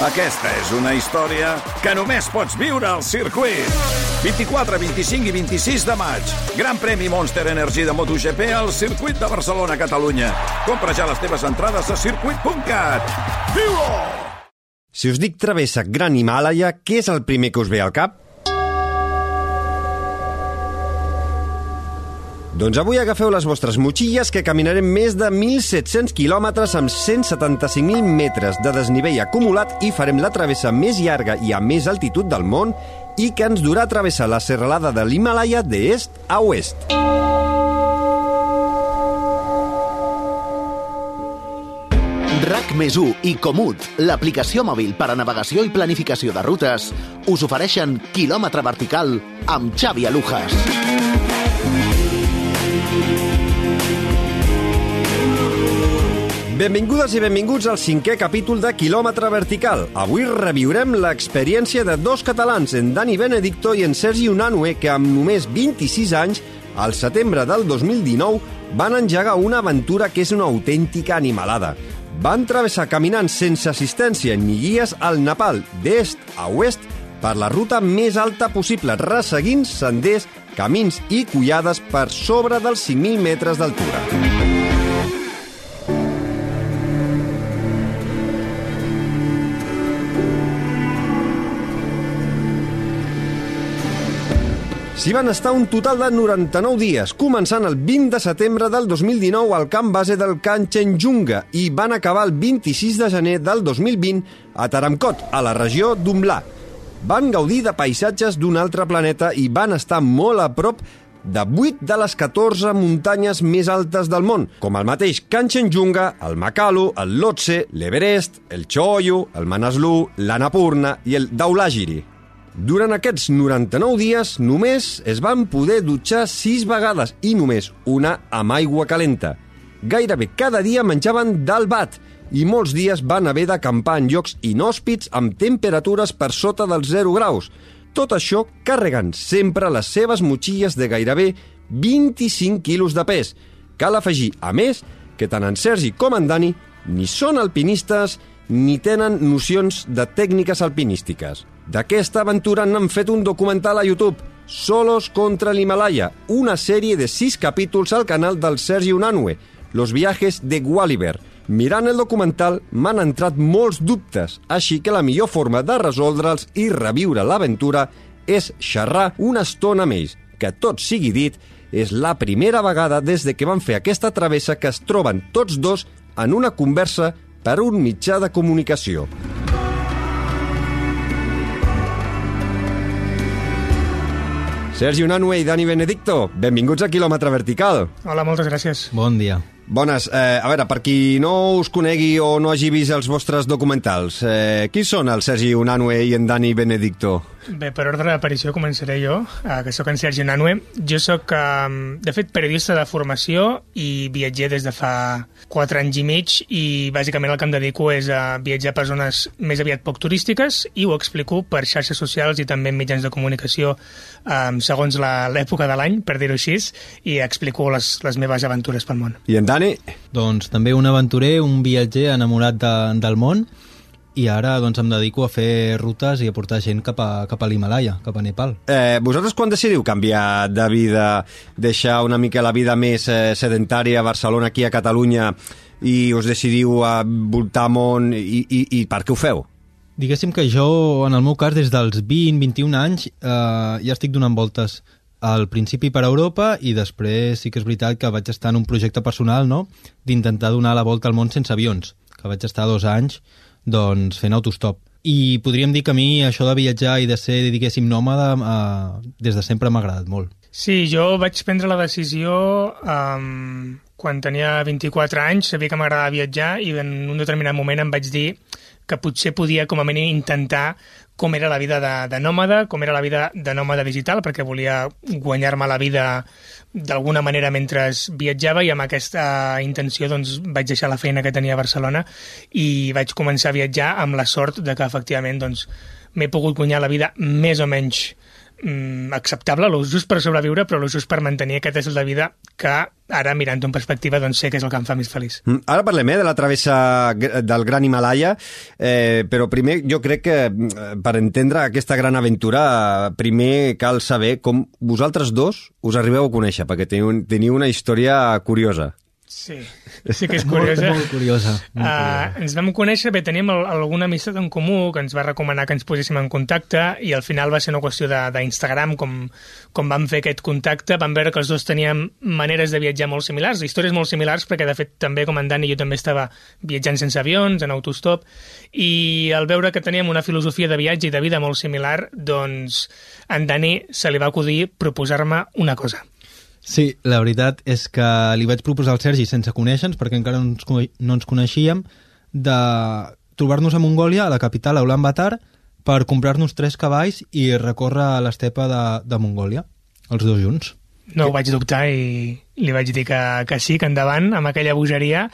Aquesta és una història que només pots viure al circuit. 24, 25 i 26 de maig. Gran premi Monster Energy de MotoGP al circuit de Barcelona, Catalunya. Compra ja les teves entrades a circuit.cat. Viu-ho! Si us dic travessa Gran Himàlaia, què és el primer que us ve al cap? Doncs avui agafeu les vostres motxilles que caminarem més de 1.700 quilòmetres amb 175.000 metres de desnivell acumulat i farem la travessa més llarga i a més altitud del món i que ens durà a travessar la serralada de l'Himalaya d'est a oest. RAC més i Comut, l'aplicació mòbil per a navegació i planificació de rutes, us ofereixen quilòmetre vertical amb Xavi Alujas. Benvingudes i benvinguts al cinquè capítol de Kilòmetre Vertical. Avui reviurem l'experiència de dos catalans, en Dani Benedicto i en Sergi Unanue, que amb només 26 anys, al setembre del 2019, van engegar una aventura que és una autèntica animalada. Van travessar caminant sense assistència ni guies al Nepal, d'est a oest, per la ruta més alta possible, resseguint senders, camins i collades per sobre dels 5.000 metres d'altura. S'hi van estar un total de 99 dies, començant el 20 de setembre del 2019 al camp base del Kanchenjunga i van acabar el 26 de gener del 2020 a Taramkot, a la regió d'Umla. Van gaudir de paisatges d'un altre planeta i van estar molt a prop de 8 de les 14 muntanyes més altes del món, com el mateix Kanchenjunga, el Makalu, el Lhotse, l'Everest, el Choyu, el Manaslu, l'Annapurna i el Daulagiri. Durant aquests 99 dies només es van poder dutxar 6 vegades i només una amb aigua calenta. Gairebé cada dia menjaven dal bat i molts dies van haver d'acampar en llocs inhòspits amb temperatures per sota dels 0 graus. Tot això carregant sempre les seves motxilles de gairebé 25 quilos de pes. Cal afegir, a més, que tant en Sergi com en Dani ni són alpinistes ni tenen nocions de tècniques alpinístiques. D'aquesta aventura n'han fet un documental a YouTube, Solos contra l'Himalaya, una sèrie de sis capítols al canal del Sergi Unanue, Los viajes de Gulliver. Mirant el documental m'han entrat molts dubtes, així que la millor forma de resoldre'ls i reviure l'aventura és xerrar una estona ells, que tot sigui dit, és la primera vegada des de que van fer aquesta travessa que es troben tots dos en una conversa per un mitjà de comunicació. Sergi Unanue i Dani Benedicto, benvinguts a Quilòmetre Vertical. Hola, moltes gràcies. Bon dia. Bones. Eh, a veure, per qui no us conegui o no hagi vist els vostres documentals, eh, qui són el Sergi Unanue i en Dani Benedicto? Bé, per ordre d'aparició començaré jo, eh, que sóc en Sergi Nanue. Jo sóc, eh, de fet, periodista de formació i viatger des de fa 4 anys i mig i bàsicament el que em dedico és a viatjar per zones més aviat poc turístiques i ho explico per xarxes socials i també en mitjans de comunicació eh, segons l'època de l'any, per dir-ho així, i explico les, les meves aventures pel món. I en Dani? Doncs també un aventurer, un viatger enamorat de, del món i ara doncs, em dedico a fer rutes i a portar gent cap a, cap a l'Himalaya, cap a Nepal. Eh, vosaltres quan decidiu canviar de vida, deixar una mica la vida més eh, sedentària a Barcelona, aquí a Catalunya, i us decidiu a voltar món, i, i, i per què ho feu? Diguéssim que jo, en el meu cas, des dels 20-21 anys, eh, ja estic donant voltes al principi per Europa i després sí que és veritat que vaig estar en un projecte personal no? d'intentar donar la volta al món sense avions, que vaig estar dos anys doncs, fent autostop. I podríem dir que a mi això de viatjar i de ser, diguéssim, nòmada, eh, des de sempre m'ha agradat molt. Sí, jo vaig prendre la decisió um, quan tenia 24 anys, sabia que m'agradava viatjar i en un determinat moment em vaig dir que potser podia com a mínim intentar com era la vida de, de nòmada, com era la vida de nòmada digital, perquè volia guanyar-me la vida d'alguna manera mentre viatjava i amb aquesta intenció doncs, vaig deixar la feina que tenia a Barcelona i vaig començar a viatjar amb la sort de que efectivament doncs, m'he pogut guanyar la vida més o menys mm, acceptable, el just per sobreviure, però el just per mantenir aquest estil de vida que ara, mirant-ho en perspectiva, doncs sé que és el que em fa més feliç. Mm, Ara parlem eh, de la travessa del Gran Himalaya, eh, però primer jo crec que mm, per entendre aquesta gran aventura primer cal saber com vosaltres dos us arribeu a conèixer, perquè teniu, teniu una història curiosa. Sí, sí que és curiosa. Molt, molt curiosa. Molt Uh, curiosa. ens vam conèixer, bé, teníem el, alguna amistat en comú que ens va recomanar que ens poséssim en contacte i al final va ser una qüestió de- d'Instagram, com, com vam fer aquest contacte, vam veure que els dos teníem maneres de viatjar molt similars, històries molt similars, perquè de fet també com en Dani jo també estava viatjant sense avions, en autostop, i al veure que teníem una filosofia de viatge i de vida molt similar, doncs en Dani se li va acudir proposar-me una cosa. Sí, la veritat és que li vaig proposar al Sergi sense conèixer-nos, perquè encara no ens, no ens coneixíem, de trobar-nos a Mongòlia, a la capital, a Ulaanbaatar, per comprar-nos tres cavalls i recórrer l'estepa de, de Mongòlia, els dos junts. No ho vaig dubtar i li vaig dir que, que sí, que endavant, amb aquella bogeria,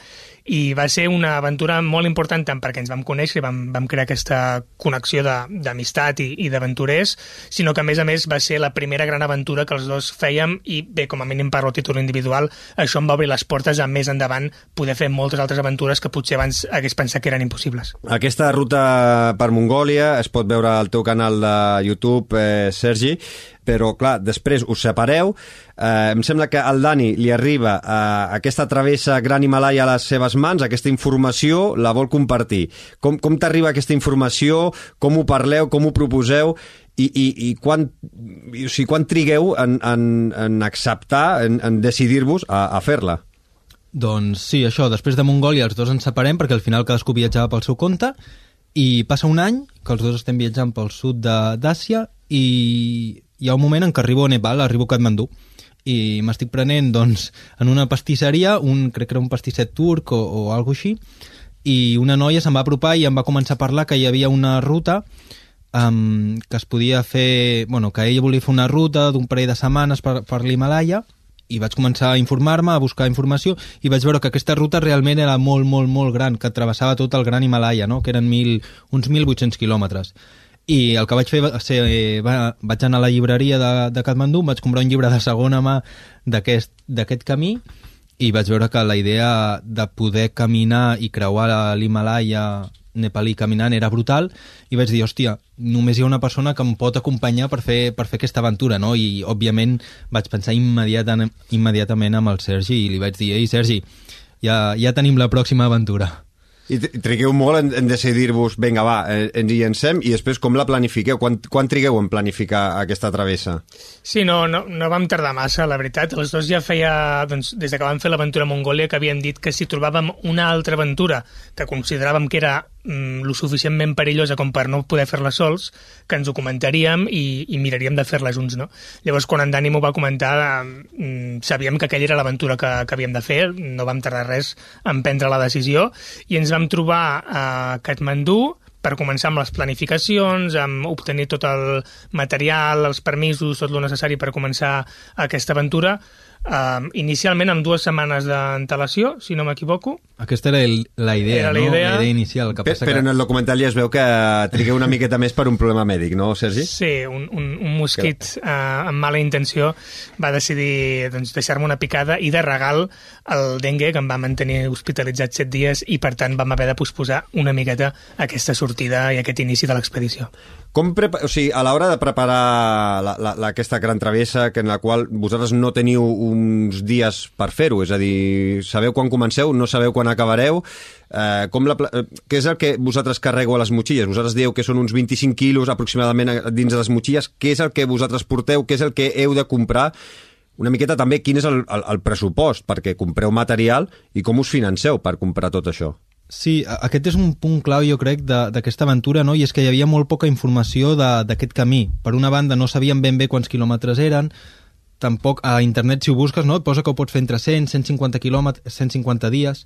i va ser una aventura molt important tant perquè ens vam conèixer i vam, vam crear aquesta connexió d'amistat i, i d'aventurers, sinó que a més a més va ser la primera gran aventura que els dos fèiem i bé, com a mínim parlo a títol individual, això em va obrir les portes a més endavant poder fer moltes altres aventures que potser abans hagués pensat que eren impossibles. Aquesta ruta per Mongòlia es pot veure al teu canal de YouTube, eh, Sergi, però, clar, després us separeu. Eh, em sembla que al Dani li arriba eh, aquesta travessa Gran Himalaya a les seves mans, aquesta informació la vol compartir. Com, com t'arriba aquesta informació? Com ho parleu? Com ho proposeu? I, i, i quan, o sigui, quan trigueu en, en, en acceptar, en, en decidir-vos a, a fer-la? Doncs sí, això, després de Mongòlia els dos ens separem perquè al final cadascú viatjava pel seu compte i passa un any que els dos estem viatjant pel sud d'Àsia i hi ha un moment en què arribo a Nepal, arribo a Katmandú i m'estic prenent doncs, en una pastisseria, un, crec que era un pastisset turc o, o alguna així, i una noia se'm va apropar i em va començar a parlar que hi havia una ruta um, que es podia fer... Bueno, que ella volia fer una ruta d'un parell de setmanes per, per l'Himalaya i vaig començar a informar-me, a buscar informació i vaig veure que aquesta ruta realment era molt, molt, molt gran, que travessava tot el gran Himalaya, no? que eren mil, uns 1.800 quilòmetres. I el que vaig fer va ser, eh, va, vaig anar a la llibreria de, de Katmandú, vaig comprar un llibre de segona mà d'aquest camí i vaig veure que la idea de poder caminar i creuar l'Himalaya nepalí caminant era brutal i vaig dir, hòstia, només hi ha una persona que em pot acompanyar per fer, per fer aquesta aventura, no? I, òbviament, vaig pensar immediatament, immediatament amb el Sergi i li vaig dir, ei, Sergi, ja, ja tenim la pròxima aventura. I tri- trigueu molt en, en decidir-vos, vinga, va, eh, ens hi llancem, i després com la planifiqueu? Quan, quan trigueu en planificar aquesta travessa? Sí, no, no, no vam tardar massa, la veritat. Els dos ja feia, doncs, des de que vam fer l'aventura a Mongòlia, que havíem dit que si trobàvem una altra aventura que consideràvem que era mm, lo suficientment perillosa com per no poder fer-la sols, que ens ho comentaríem i, i miraríem de fer-la junts, no? Llavors, quan en Dani m'ho va comentar, mm, sabíem que aquella era l'aventura que, que havíem de fer, no vam tardar res en prendre la decisió, i ens vam trobar a Katmandú, per començar amb les planificacions, amb obtenir tot el material, els permisos, tot el necessari per començar aquesta aventura, uh, inicialment amb dues setmanes d'antelació, si no m'equivoco. Aquesta era el, la idea, Era la no? idea. La idea inicial. Que Pe- passa Però que... en el documental ja es veu que trigueu una miqueta més per un problema mèdic, no, Sergi? Sí, un, un, un mosquit uh, amb mala intenció va decidir doncs, deixar-me una picada i de regal el dengue que em va mantenir hospitalitzat set dies i per tant vam haver de posposar una miqueta aquesta sortida i aquest inici de l'expedició. Com prepa o sigui, a l'hora de preparar la, la, la, aquesta gran travessa, que en la qual vosaltres no teniu uns dies per fer-ho, és a dir, sabeu quan comenceu, no sabeu quan acabareu, eh, com la, eh, què és el que vosaltres carregueu a les motxilles? Vosaltres dieu que són uns 25 quilos aproximadament dins de les motxilles, què és el que vosaltres porteu, què és el que heu de comprar? Una miqueta també quin és el, el, el pressupost perquè compreu material i com us financeu per comprar tot això? Sí, aquest és un punt clau, jo crec, d'aquesta aventura, no? i és que hi havia molt poca informació d'aquest camí. Per una banda, no sabíem ben bé quants quilòmetres eren, tampoc a internet, si ho busques, no? et posa que ho pots fer entre 100, 150 quilòmetres, 150 dies.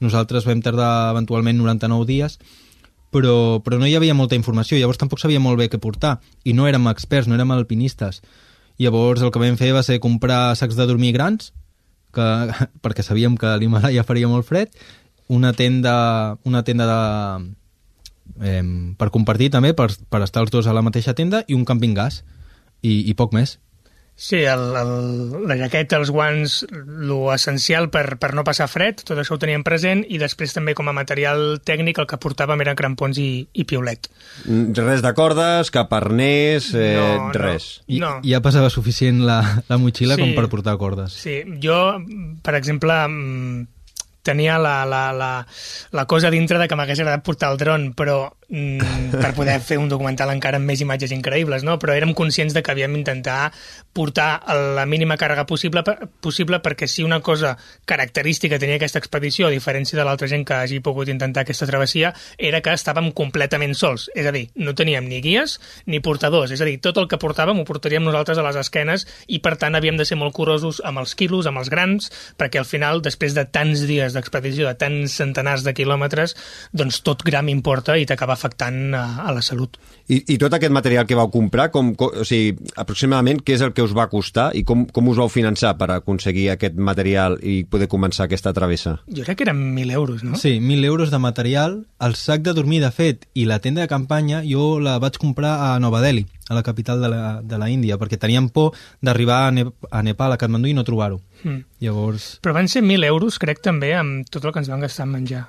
Nosaltres vam tardar eventualment 99 dies, però, però no hi havia molta informació, llavors tampoc sabia molt bé què portar, i no érem experts, no érem alpinistes. Llavors el que vam fer va ser comprar sacs de dormir grans, que, perquè sabíem que l'Himalaya faria molt fred, una tenda, una tenda de, eh, per compartir també, per, per estar els dos a la mateixa tenda, i un camping gas. i, i poc més. Sí, el, el, la jaqueta, els guants, lo essencial per, per no passar fred, tot això ho teníem present, i després també com a material tècnic el que portàvem eren crampons i, i piolet. Mm, Res de cordes, cap arnès, eh, No, no. res. I, No. Ja passava suficient la, la motxilla Sí. com per portar cordes. Sí, jo, per exemple, mm, tenia la, la, la, la cosa dintre de que m'hagués agradat portar el dron, però per poder fer un documental encara amb més imatges increïbles, no? però érem conscients de que havíem d'intentar portar la mínima càrrega possible, possible perquè si una cosa característica tenia aquesta expedició, a diferència de l'altra gent que hagi pogut intentar aquesta travessia, era que estàvem completament sols. És a dir, no teníem ni guies ni portadors. És a dir, tot el que portàvem ho portaríem nosaltres a les esquenes i, per tant, havíem de ser molt curosos amb els quilos, amb els grans, perquè al final, després de tants dies d'expedició, de tants centenars de quilòmetres, doncs tot gram importa i t'acaba afectant a, a la salut. I, I tot aquest material que vau comprar, com, com, o sigui, aproximadament què és el que us va costar i com, com us vau finançar per aconseguir aquest material i poder començar aquesta travessa? Jo crec que eren 1.000 euros, no? Sí, 1.000 euros de material, el sac de dormir, de fet, i la tenda de campanya, jo la vaig comprar a Nova Delhi, a la capital de la, de la Índia, perquè teníem por d'arribar a, ne a Nepal, a Katmandú, i no trobar-ho. Mm. Llavors... Però van ser 1.000 euros, crec, també, amb tot el que ens van gastar en menjar.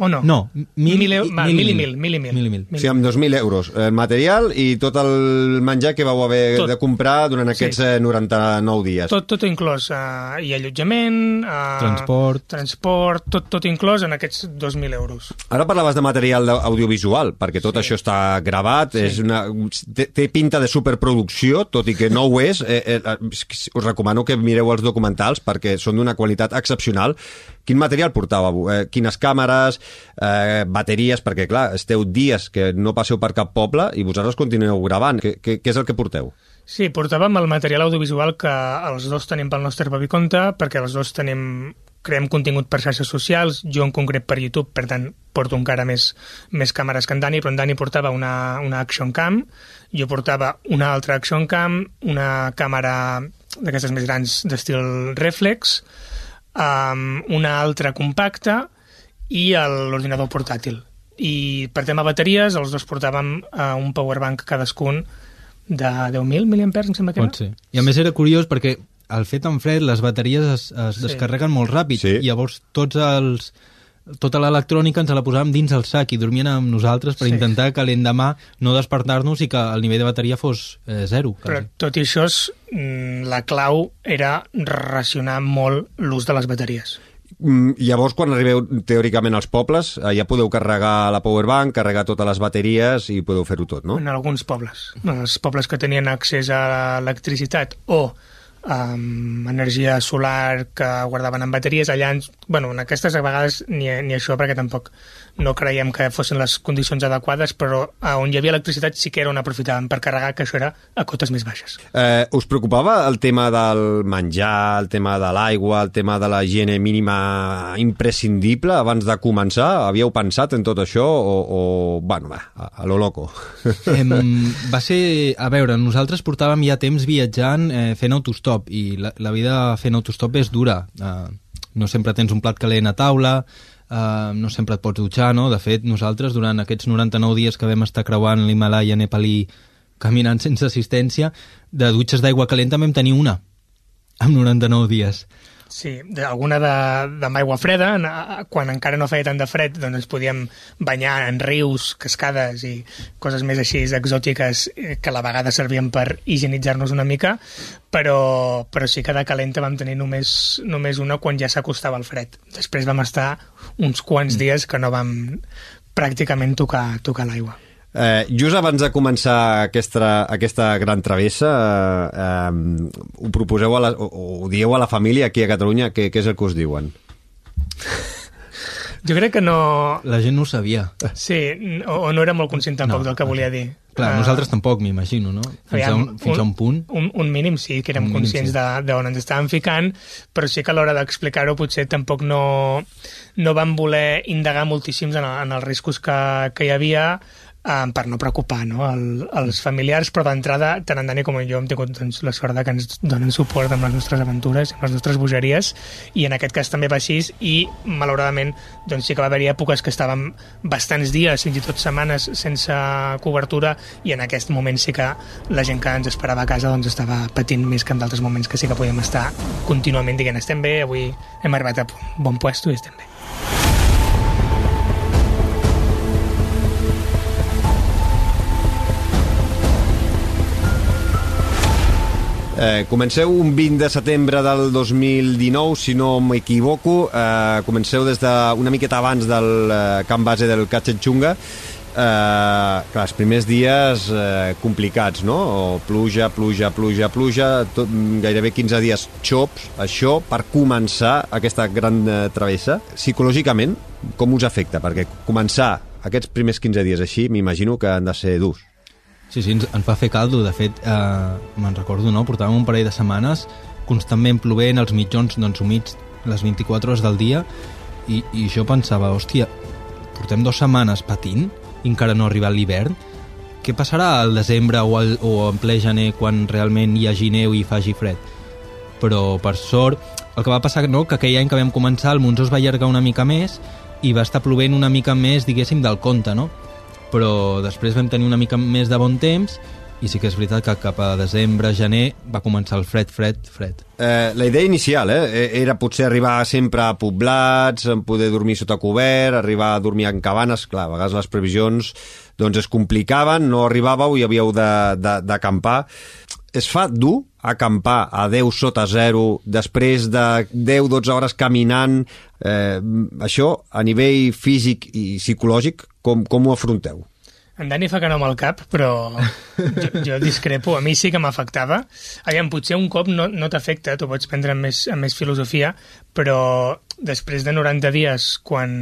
O no? No, mil, Mil, va, mil, mil i mil. mil, mil i mil. Mil i mil. O sigui, amb 2.000 euros, el material i tot el menjar que vau haver Tot. de comprar durant aquests Sí. eh, 99 dies. Tot, tot inclòs, uh, i allotjament, uh, Transport. transport, tot, tot inclòs en aquests 2.000 euros. Ara parlaves de material audiovisual, perquè tot sí. això està gravat, sí. és una, té, té pinta de superproducció, tot i que no ho és. Eh, eh, us recomano que mireu els documentals perquè són d'una qualitat excepcional. Quin material portàveu? Eh, quines càmeres, eh, bateries, perquè clar, esteu dies que no passeu per cap poble i vosaltres continueu gravant. Què, què, què és el que porteu? Sí, portàvem el material audiovisual que els dos tenim pel nostre propi compte, perquè els dos tenim creem contingut per xarxes socials, jo en concret per YouTube, per tant, porto encara més, més càmeres que en Dani, però en Dani portava una, una Action Cam, jo portava una altra Action Cam, una càmera d'aquestes més grans d'estil reflex, um, una altra compacta i l'ordinador portàtil. I per tema bateries, els dos portàvem uh, un powerbank cadascun de 10.000 miliampers, em sembla que Pot ser. I a més era curiós perquè al fet en fred les bateries es, es Sí. descarreguen molt ràpid Sí. i llavors tots els tota l'electrònica ens la posàvem dins el sac i dormien amb nosaltres per Sí. intentar que l'endemà no despertar-nos i que el nivell de bateria fos eh, zero. Però Quasi. tot i això, és, mm, la clau era racionar molt l'ús de les bateries. Mm, Llavors, quan arribeu teòricament als pobles, eh, ja podeu carregar la powerbank, carregar totes les bateries i podeu fer-ho tot, no? En alguns pobles. Els pobles que tenien accés a l'electricitat o um, energia solar que guardaven en bateries, allà, ens, bueno, en aquestes a vegades ni, ni això, perquè tampoc no creiem que fossin les condicions adequades, però on hi havia electricitat sí que era on aprofitaven per carregar, que això era a cotes més baixes. Eh, us preocupava el tema del menjar, el tema de l'aigua, el tema de la higiene mínima imprescindible abans de començar? Havíeu pensat en tot això o, o bueno, va, a, a lo loco? Em, va ser... A veure, nosaltres portàvem ja temps viatjant eh, fent autostop i la, la vida fent autostop és dura. Eh, no sempre tens un plat calent a taula, eh, no sempre et pots dutxar, no? De fet, nosaltres durant aquests 99 dies que vam estar creuant l'Himalaya nepalí caminant sense assistència, de dutxes d'aigua calenta vam tenir una, amb 99 dies. Sí, alguna de, de aigua freda, quan encara no feia tant de fred, doncs ens podíem banyar en rius, cascades i coses més així exòtiques eh, que a la vegada servien per higienitzar-nos una mica, però, però sí que de calenta vam tenir només, només una quan ja s'acostava el fred. Després vam estar uns quants dies que no vam pràcticament tocar, tocar l'aigua. Eh, just abans de començar aquesta, aquesta gran travessa, eh, eh, ho proposeu a la, o, o ho dieu a la família aquí a Catalunya, què, què és el que us diuen? Jo crec que no... La gent no ho sabia. Sí, o, o no era molt conscient tampoc No, del que volia dir. Clar, Ah, nosaltres tampoc, m'imagino, no? Fins, a un, fins a un punt. Un, un mínim sí, que érem Un mínim, conscients sí. de, de on ens estàvem ficant, però sí que a l'hora d'explicar-ho potser tampoc no, no vam voler indagar moltíssims en, en els riscos que, que hi havia um, per no preocupar no? El, els familiars, però d'entrada, tant en Dani com jo hem tingut doncs, la sort de que ens donen suport amb les nostres aventures, amb les nostres bogeries, i en aquest cas també va així, i malauradament doncs, sí que va haver-hi èpoques que estàvem bastants dies, fins i tot setmanes, sense cobertura, i en aquest moment sí que la gent que ens esperava a casa doncs, estava patint més que en d'altres moments que sí que podíem estar contínuament dient estem bé, avui hem arribat a bon puesto i estem bé. Eh, comenceu un 20 de setembre del 2019, si no m'equivoco. Eh, comenceu des de una miqueta abans del eh, camp base del Cachetxunga. Eh, clar, els primers dies eh, complicats, no? O pluja, pluja, pluja, pluja, tot, gairebé 15 dies xops, això per començar aquesta gran eh, travessa. Psicològicament, com us afecta? Perquè començar aquests primers 15 dies així, m'imagino que han de ser durs. Sí, sí, ens, ens va fer caldo. De fet, eh, me'n recordo, no? Portàvem un parell de setmanes constantment plovent, els mitjons doncs, humits les 24 hores del dia i, i jo pensava, hòstia, portem dues setmanes patint i encara no ha arribat l'hivern. Què passarà al desembre o, al, o en ple gener quan realment hi hagi neu i faci fred? Però, per sort, el que va passar, no?, que aquell any que vam començar el Monzó es va allargar una mica més i va estar plovent una mica més, diguéssim, del compte, no? Però després vam tenir una mica més de bon temps i sí que és veritat que cap a desembre, gener, va començar el fred, fred, fred. Eh, la idea inicial eh, era potser arribar sempre a poblats, poder dormir sota cobert, arribar a dormir en cabanes, clar, a vegades les previsions doncs es complicaven, no arribàveu i havíeu d'acampar. Es fa dur acampar a 10 sota 0 després de 10-12 hores caminant, eh, això a nivell físic i psicològic, com, com ho afronteu? En Dani fa que no amb el cap, però jo, jo discrepo. A mi sí que m'afectava. Aviam, potser un cop no, no t'afecta, t'ho pots prendre amb més, amb més filosofia, però després de 90 dies, quan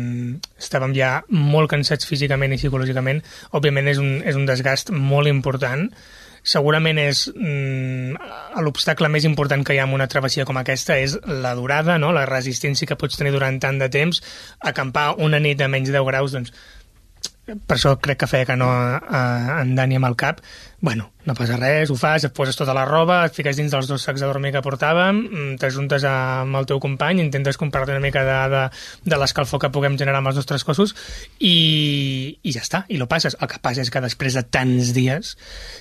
estàvem ja molt cansats físicament i psicològicament, òbviament és un, és un desgast molt important. Segurament és mm, l'obstacle més important que hi ha en una travessia com aquesta és la durada, no? la resistència que pots tenir durant tant de temps. Acampar una nit a menys de 10 graus, doncs per això crec que feia que no a, a, en Dani amb el cap, bueno, no passa res, ho fas, et poses tota la roba, et fiques dins dels dos sacs de dormir que portàvem, mm, t'ajuntes amb el teu company, intentes comprar-te una mica de, de, de l'escalfor que puguem generar amb els nostres cossos i, i ja està, i lo passes. El que passa és que després de tants dies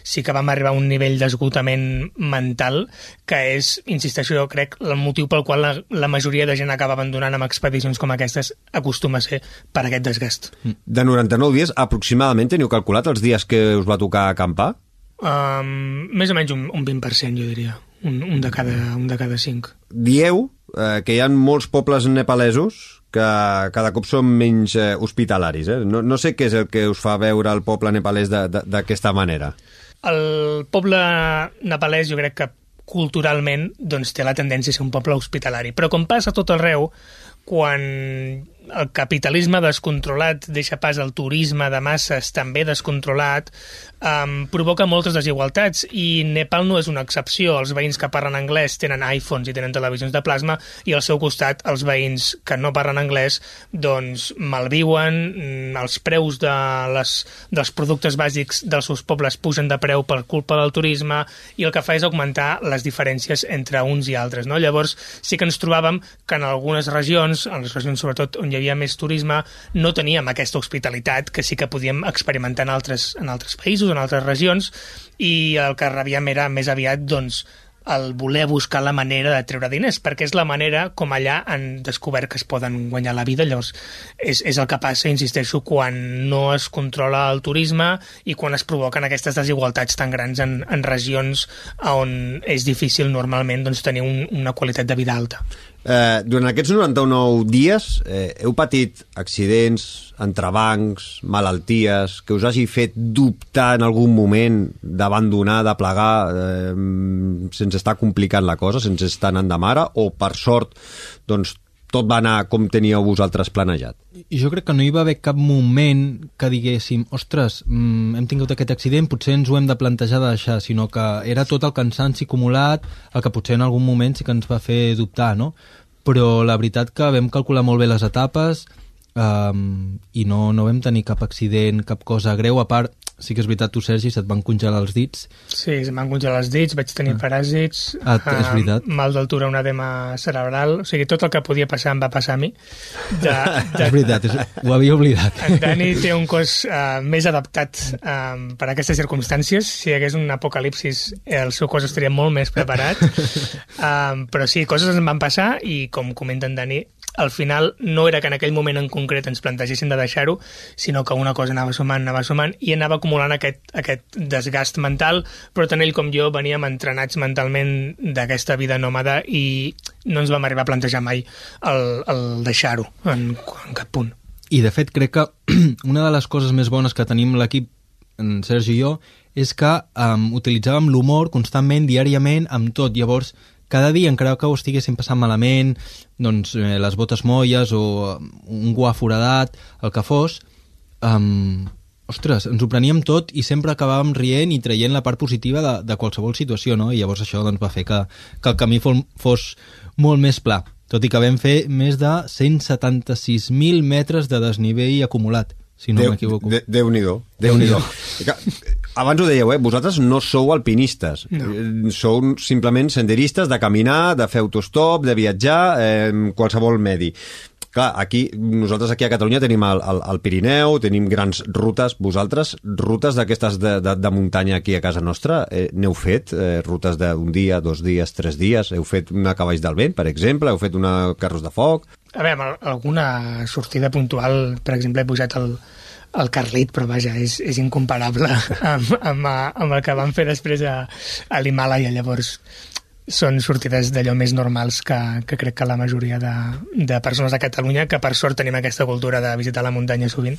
sí que vam arribar a un nivell d'esgotament mental que és, insisteixo, jo crec, el motiu pel qual la, la majoria de gent acaba abandonant amb expedicions com aquestes acostuma a ser per aquest desgast. De 99 dies, aproximadament teniu calculat els dies que us va tocar acampar? Um, més o menys un, un 20%, jo diria. Un, un, de cada, un de cada cinc. Dieu eh, que hi ha molts pobles nepalesos que cada cop són menys eh, hospitalaris. Eh? No, no sé què és el que us fa veure el poble nepalès d'aquesta manera. El poble nepalès jo crec que culturalment doncs, té la tendència a ser un poble hospitalari. Però com passa tot arreu, quan el capitalisme descontrolat deixa pas al turisme de masses també descontrolat, um, provoca moltes desigualtats i Nepal no és una excepció. Els veïns que parlen anglès tenen iPhones i tenen televisions de plasma i al seu costat els veïns que no parlen anglès doncs malviuen, mm, els preus de les, dels productes bàsics dels seus pobles pugen de preu per culpa del turisme i el que fa és augmentar les diferències entre uns i altres. No? Llavors sí que ens trobàvem que en algunes regions, en les regions sobretot on hi havia més turisme, no teníem aquesta hospitalitat que sí que podíem experimentar en altres, en altres països, en altres regions, i el que rebíem era més aviat, doncs, el voler buscar la manera de treure diners, perquè és la manera com allà han descobert que es poden guanyar la vida. Llavors, és, és el que passa, insisteixo, quan no es controla el turisme i quan es provoquen aquestes desigualtats tan grans en, en regions on és difícil normalment doncs, tenir un, una qualitat de vida alta. Eh, durant aquests 99 dies eh, heu patit accidents, entrebancs, malalties, que us hagi fet dubtar en algun moment d'abandonar, de plegar, eh, sense estar complicant la cosa, sense estar anant de mare, o per sort, doncs, tot va anar com teníeu vosaltres planejat? Jo crec que no hi va haver cap moment que diguéssim, ostres, mm, hem tingut aquest accident, potser ens ho hem de plantejar de deixar, sinó que era tot el cansanci acumulat, el que potser en algun moment sí que ens va fer dubtar, no? Però la veritat que vam calcular molt bé les etapes, um, i no, no vam tenir cap accident, cap cosa greu, a part, sí que és veritat, tu, Sergi, se't van congelar els dits. Sí, es van congelar els dits, vaig tenir paràsits, Ah, és veritat. mal d'altura, un edema cerebral, o sigui, tot el que podia passar em va passar a mi. De, És veritat, és, ho havia oblidat. En Dani té un cos uh, més adaptat um, per a aquestes circumstàncies. Si hi hagués un apocalipsis, el seu cos estaria molt més preparat. Um, però sí, coses em van passar i, com comenta en Dani, al final no era que en aquell moment en concret ens plantegessin de deixar-ho, sinó que una cosa anava sumant, anava sumant, i anava acumulant aquest, aquest desgast mental, però tant ell com jo veníem entrenats mentalment d'aquesta vida nòmada i no ens vam arribar a plantejar mai el, el deixar-ho en, en cap punt. I, de fet, crec que una de les coses més bones que tenim l'equip, en Sergi i jo, és que um, utilitzàvem l'humor constantment, diàriament, amb tot. Llavors, cada dia, encara que ho estiguéssim passant malament, doncs eh, les botes molles o um, un guà foradat, el que fos, um, ostres, ens ho preníem tot i sempre acabàvem rient i traient la part positiva de, de qualsevol situació, no? I llavors això doncs, va fer que, que el camí fos, fos molt més pla, tot i que vam fer més de 176.000 metres de desnivell acumulat, si no m'equivoco. de, Déu-n'hi-do. Déu-n'hi-do. Que- Abans ho dèieu, eh? vosaltres no sou alpinistes. No. Eh, Sou simplement senderistes de caminar, de fer autostop, de viatjar, eh, qualsevol medi. Clar, aquí, nosaltres aquí a Catalunya tenim el, el, el Pirineu, tenim grans rutes. Vosaltres, rutes d'aquestes de, de, de muntanya aquí a casa nostra, eh, n'heu fet? Eh, rutes d'un dia, dos dies, tres dies? Heu fet una a cavalls del vent, per exemple? Heu fet una carros de foc? A veure, al- alguna sortida puntual, per exemple, he pujat el, el Carlit, però vaja, és, és incomparable amb, amb, amb el que vam fer després a, a l'Himàlaia. Llavors, són sortides d'allò més normals que, que crec que la majoria de, de persones a Catalunya, que per sort tenim aquesta cultura de visitar la muntanya sovint,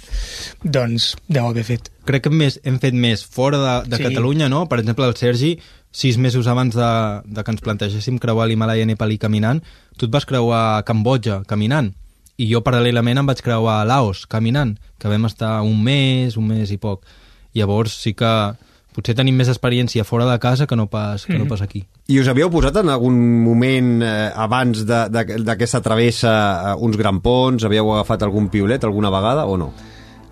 doncs deu haver fet. Crec que més, hem fet més fora de, de sí. Catalunya, no? Per exemple, el Sergi, sis mesos abans de, de que ens plantegéssim creuar l'Himalaya Nepal i caminant, tu et vas creuar a Cambodja caminant, i jo paral·lelament em vaig creuar a Laos caminant, que vam estar un mes, un mes i poc. Llavors sí que potser tenim més experiència fora de casa que no pas, que no pas aquí. I us havíeu posat en algun moment eh, abans d'aquesta travessa eh, uns grampons? Havíeu agafat algun piolet alguna vegada o no?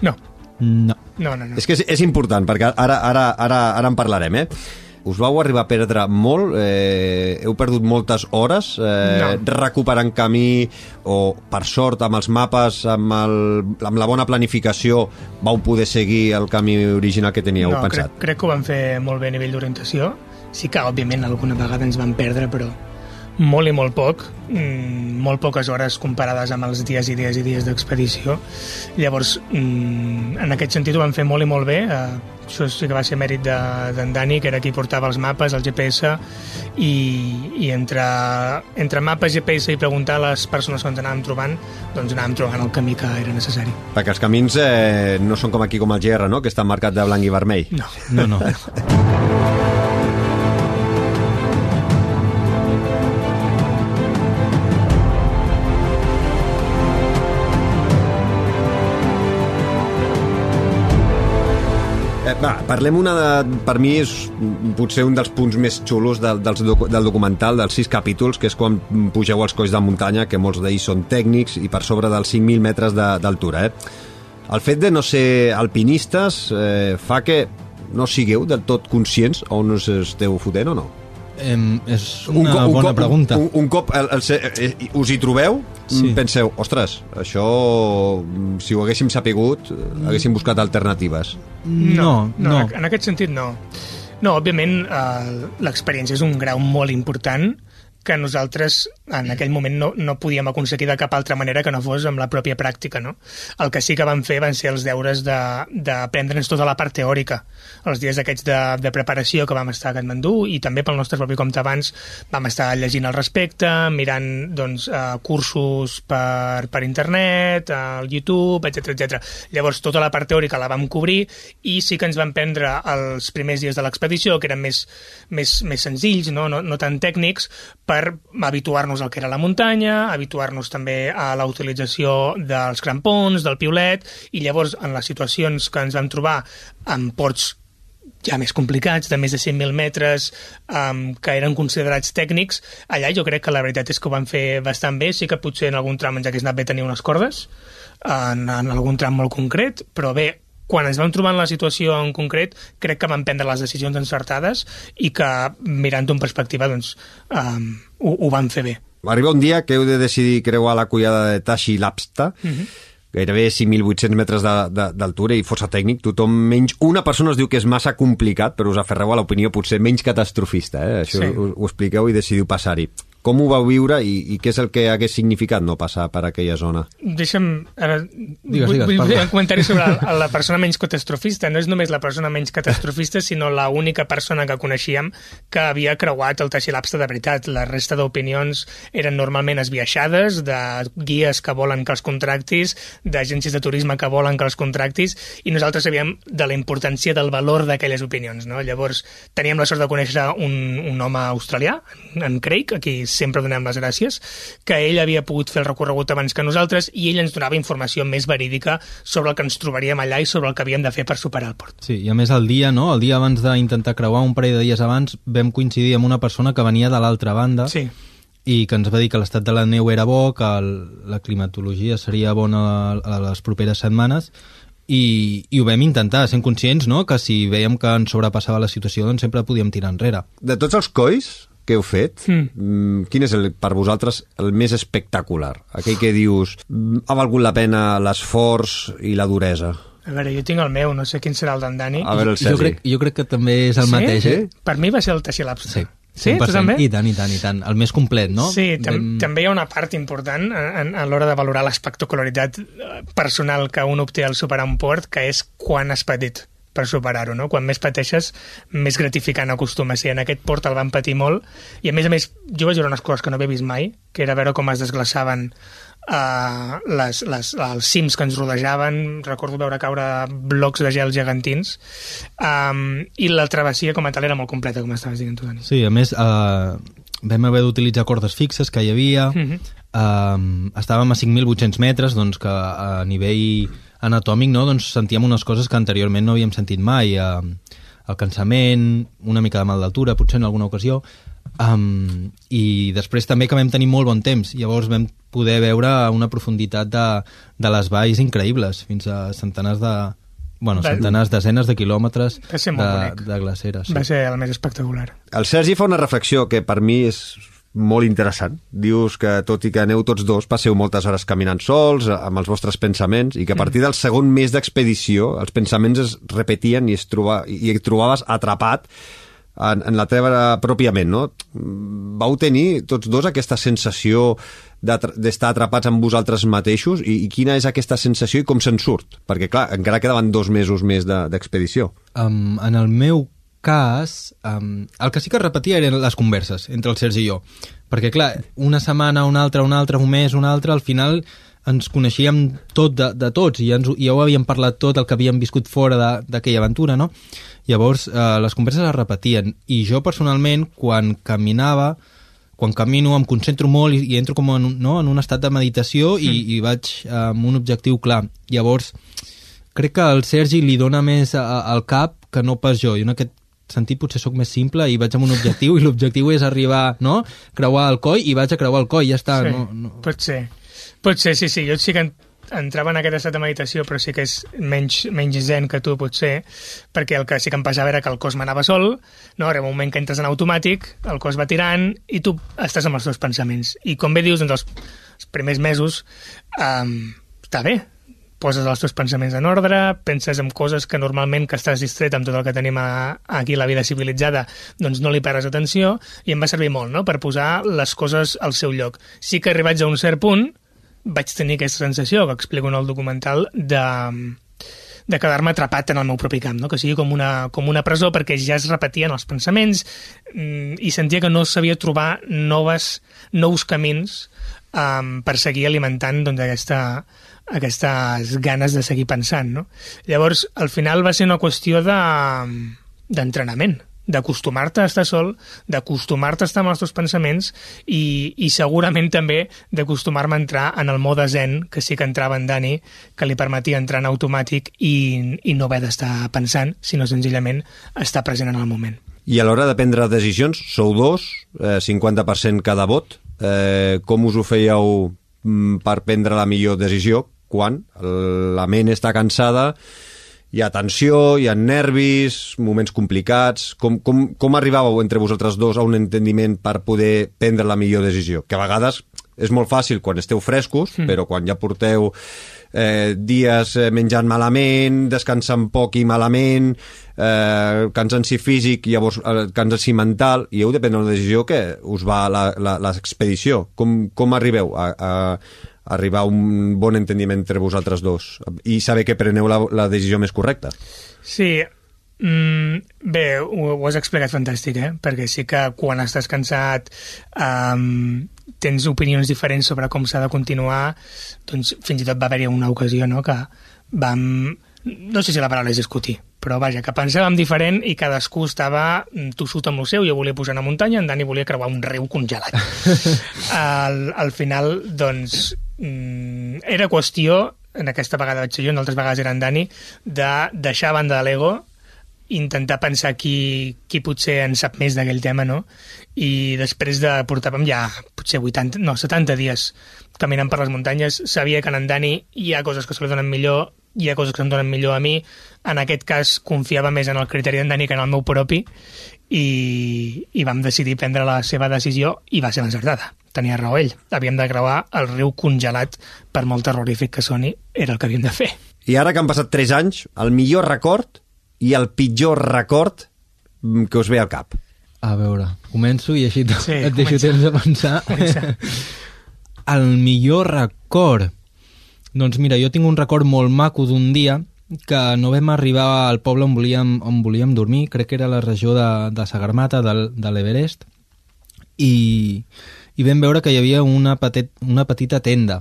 No, No. no, no. no. És que és, és important, perquè ara, ara, ara, ara en parlarem, eh? Us vau arribar a perdre molt? Eh, heu perdut moltes hores eh, No. recuperant camí o, per sort, amb els mapes, amb, el, amb la bona planificació, vau poder seguir el camí original que teníeu no, pensat? Crec, crec que ho vam fer molt bé a nivell d'orientació. Sí que, òbviament, alguna vegada ens vam perdre, però molt i molt poc, mm, molt poques hores comparades amb els dies i dies i dies d'expedició. Llavors, mm, en aquest sentit ho vam fer molt i molt bé. Eh, això sí que va ser mèrit de- d'en de, Dani, que era qui portava els mapes, el GPS, i, i entre, entre mapes, GPS i preguntar a les persones que ens anàvem trobant, doncs anàvem trobant el camí que era necessari. Perquè els camins eh, no són com aquí com el GR, no? que està marcat de blanc i vermell. No. No, no. parlem una de... Per mi és potser un dels punts més xulos del, dels docu del documental, dels sis capítols, que és quan pugeu als colls de muntanya, que molts d'ells són tècnics i per sobre dels 5.000 metres d'altura. Eh? El fet de no ser alpinistes eh, fa que no sigueu del tot conscients on us esteu fotent o no? Em, és una co- bona cop, pregunta. Un, un cop el, el, el, eh, us hi trobeu, Sí. sí. penseu, ostres, això, mm, si ho haguéssim sapigut, eh, haguéssim buscat alternatives. No, no. En, en aquest sentit, no. No, òbviament, eh, l'experiència és un grau molt important que nosaltres en aquell moment no, no podíem aconseguir de cap altra manera que no fos amb la pròpia pràctica. No? El que sí que vam fer van ser els deures d'aprendre'ns tota la part teòrica. Els dies aquests de, de preparació que vam estar a Katmandú i també pel nostre propi compte abans vam estar llegint al respecte, mirant doncs, eh, cursos per, per internet, al YouTube, etc etc. Llavors tota la part teòrica la vam cobrir i sí que ens vam prendre els primers dies de l'expedició, que eren més, més, més senzills, no? No, no tan tècnics, per habituar-nos al que era la muntanya, habituar-nos també a la utilització dels crampons, del piolet, i llavors en les situacions que ens vam trobar amb ports ja més complicats, de més de 100.000 metres, um, que eren considerats tècnics, allà jo crec que la veritat és que ho van fer bastant bé, sí que potser en algun tram ens hagués anat bé tenir unes cordes, en, en algun tram molt concret, però bé, quan ens vam trobar en la situació en concret, crec que vam prendre les decisions encertades i que, mirant-ho en perspectiva, doncs, um, ho, ho vam fer bé. Arriba un dia que heu de decidir creuar la collada de Tashi Lapsta, uh -huh gairebé 5.800 metres d'altura i força tècnic, tothom menys... Una persona es diu que és massa complicat, però us aferreu a l'opinió potser menys catastrofista, eh? això sí. ho, ho expliqueu i decidiu passar-hi. Com ho vau viure i, i què és el que hagués significat no passar per aquella zona? Deixa'm... Ara, digues, vull, digues, vull fer un comentari sobre la, la persona menys catastrofista. No és només la persona menys catastrofista, sinó la única persona que coneixíem que havia creuat el Taxilapse de veritat. La resta d'opinions eren normalment esbiaixades, de guies que volen que els contractis, d'agències de turisme que volen que els contractis, i nosaltres sabíem de la importància del valor d'aquelles opinions. No? Llavors, teníem la sort de conèixer un, un home australià, en Craig, a qui sempre donem les gràcies, que ell havia pogut fer el recorregut abans que nosaltres i ell ens donava informació més verídica sobre el que ens trobaríem allà i sobre el que havíem de fer per superar el port. Sí, i a més el dia, no? El dia abans d'intentar creuar un parell de dies abans vam coincidir amb una persona que venia de l'altra banda Sí. i que ens va dir que l'estat de la neu era bo, que el, la climatologia seria bona a, a les properes setmanes i, i ho vam intentar, sent conscients no? que si veiem que ens sobrepassava la situació doncs sempre podíem tirar enrere. De tots els colls que heu fet, Mm. mm. quin és el, per vosaltres el més espectacular? Aquell que dius, "Mm, ha valgut la pena l'esforç i la duresa? A veure, jo tinc el meu, no sé quin serà el d'en Dani. A veure, el jo, Sergi. crec, jo crec que també és el Sí? mateix, eh? Per mi va ser el Taxilapse. Sí. Sí, tu 100%. també? I tant, i tant, i tant. El més complet, no? Sí, tam Vam- també hi ha una part important a, a, l'hora de valorar l'espectacularitat eh, personal que un obté al superar un port, que és quan has patit per superar-ho, no? Quan més pateixes, més gratificant acostuma a ser. En aquest port el van patir molt, i a més a més, jo vaig veure unes coses que no havia vist mai, que era veure com es desglaçaven uh, les, les, els cims que ens rodejaven, recordo veure caure blocs de gel gegantins, um, i la travessia com a tal era molt completa, com estaves dient tu, Dani. Sí, a més, eh, vam haver d'utilitzar cordes fixes que hi havia, Mhm. eh, estàvem a 5.800 metres, doncs que a nivell anatòmic no, doncs sentíem unes coses que anteriorment no havíem sentit mai, eh, el cansament, una mica de mal d'altura, potser en alguna ocasió, um, i després també que vam tenir molt bon temps, llavors vam poder veure una profunditat de, de les valls increïbles, fins a centenars de... Bueno, centenars, desenes de quilòmetres de, de glaceres. Va ser el més espectacular. El Sergi fa una reflexió que per mi és molt interessant. Dius que, tot i que aneu tots dos, passeu moltes hores caminant sols, amb els vostres pensaments, i que a partir del segon mes d'expedició els pensaments es repetien i, es troba, i et trobaves atrapat en, en la teva pròpia ment, no? Vau tenir tots dos aquesta sensació d'estar atrapats amb vosaltres mateixos i, i quina és aquesta sensació i com se'n surt? Perquè, clar, encara quedaven dos mesos més de- d'expedició. Um, en el meu cas, um, el que sí que repetia eren les converses entre el Sergi i jo. Perquè, clar, una setmana, una altra, una altra, un mes, una altra, al final ens coneixíem tot de, de tots i ja, ens, ja ho havíem parlat tot el que havíem viscut fora d'aquella aventura, no? Llavors, eh, les converses es repetien i jo personalment, quan caminava, quan camino em concentro molt i, i entro com en, no, en un estat de meditació i, i vaig eh, amb un objectiu clar. Llavors, crec que al Sergi li dona més a, a, al cap que no pas jo. Jo en aquest sentit potser sóc més simple i vaig amb un objectiu i l'objectiu és arribar, no? Creuar el coll i vaig a creuar el coll, ja està. sí, No, no. Pot ser. Pot ser, sí, sí. Jo sí que en- entrava en aquest estat de meditació, però sí que és menys, menys zen que tu, potser, perquè el que sí que em passava era que el cos m'anava sol, no? arriba un moment que entres en automàtic, el cos va tirant i tu estàs amb els teus pensaments. I com bé dius, doncs els, els primers mesos um, està bé, poses els teus pensaments en ordre, penses en coses que normalment que estàs distret amb tot el que tenim a, aquí la vida civilitzada, doncs no li pares atenció i em va servir molt, no?, per posar les coses al seu lloc. Sí que arribats a un cert punt vaig tenir aquesta sensació, que explico en el documental, de, de quedar-me atrapat en el meu propi camp, no? que sigui com una, com una presó perquè ja es repetien els pensaments mm, i sentia que no sabia trobar noves, nous camins um, per seguir alimentant doncs, aquesta, aquestes ganes de seguir pensant. No? Llavors, al final va ser una qüestió de d'entrenament, d'acostumar-te a estar sol, d'acostumar-te a estar amb els teus pensaments i, i segurament també d'acostumar-me a entrar en el mode zen, que sí que entrava en Dani, que li permetia entrar en automàtic i, i no haver d'estar pensant, sinó senzillament estar present en el moment. I a l'hora de prendre decisions, sou dos, eh, 50% cada vot. Eh, com us ho fèieu mm, per prendre la millor decisió? Quan la ment està cansada hi ha tensió, hi ha nervis, moments complicats... Com, com, com arribàveu entre vosaltres dos a un entendiment per poder prendre la millor decisió? Que a vegades és molt fàcil quan esteu frescos, mm. però quan ja porteu eh, dies eh, menjant malament, descansant poc i malament, eh, cansanci físic, llavors eh, cansanci mental, i heu de prendre una decisió que us va l'expedició. Com, com arribeu a, a, arribar a un bon entendiment entre vosaltres dos i saber que preneu la, la decisió més correcta. Sí, Mm, bé, ho, ho has explicat fantàstic, eh? perquè sí que quan estàs cansat um, tens opinions diferents sobre com s'ha de continuar, doncs fins i tot va haver-hi una ocasió no? que vam, no sé si la paraula és discutir, però vaja, que pensàvem diferent i cadascú estava tossut amb el seu, jo volia pujar una muntanya, en Dani volia creuar un riu congelat. al, al final, doncs, mm, era qüestió, en aquesta vegada vaig ser jo, en altres vegades era en Dani, de deixar a banda de l'ego, intentar pensar qui, qui potser en sap més d'aquell tema, no? I després de portàvem ja potser 80, no, 70 dies caminant per les muntanyes, sabia que en Dani hi ha coses que se li donen millor, hi ha coses que em donen millor a mi, en aquest cas confiava més en el criteri d'en Dani que en el meu propi, i, i vam decidir prendre la seva decisió i va ser l'encertada tenia raó ell. Havíem de creuar el riu congelat, per molt terrorífic que soni, era el que havíem de fer. I ara que han passat 3 anys, el millor record i el pitjor record mm, que us ve al cap. A veure, començo i així sí, et deixo temps de pensar. el millor record... Doncs mira, jo tinc un record molt maco d'un dia que no vam arribar al poble on volíem, on volíem dormir, crec que era la regió de, de Sagarmata, de, de l'Everest, i, i vam veure que hi havia una, petit, una petita tenda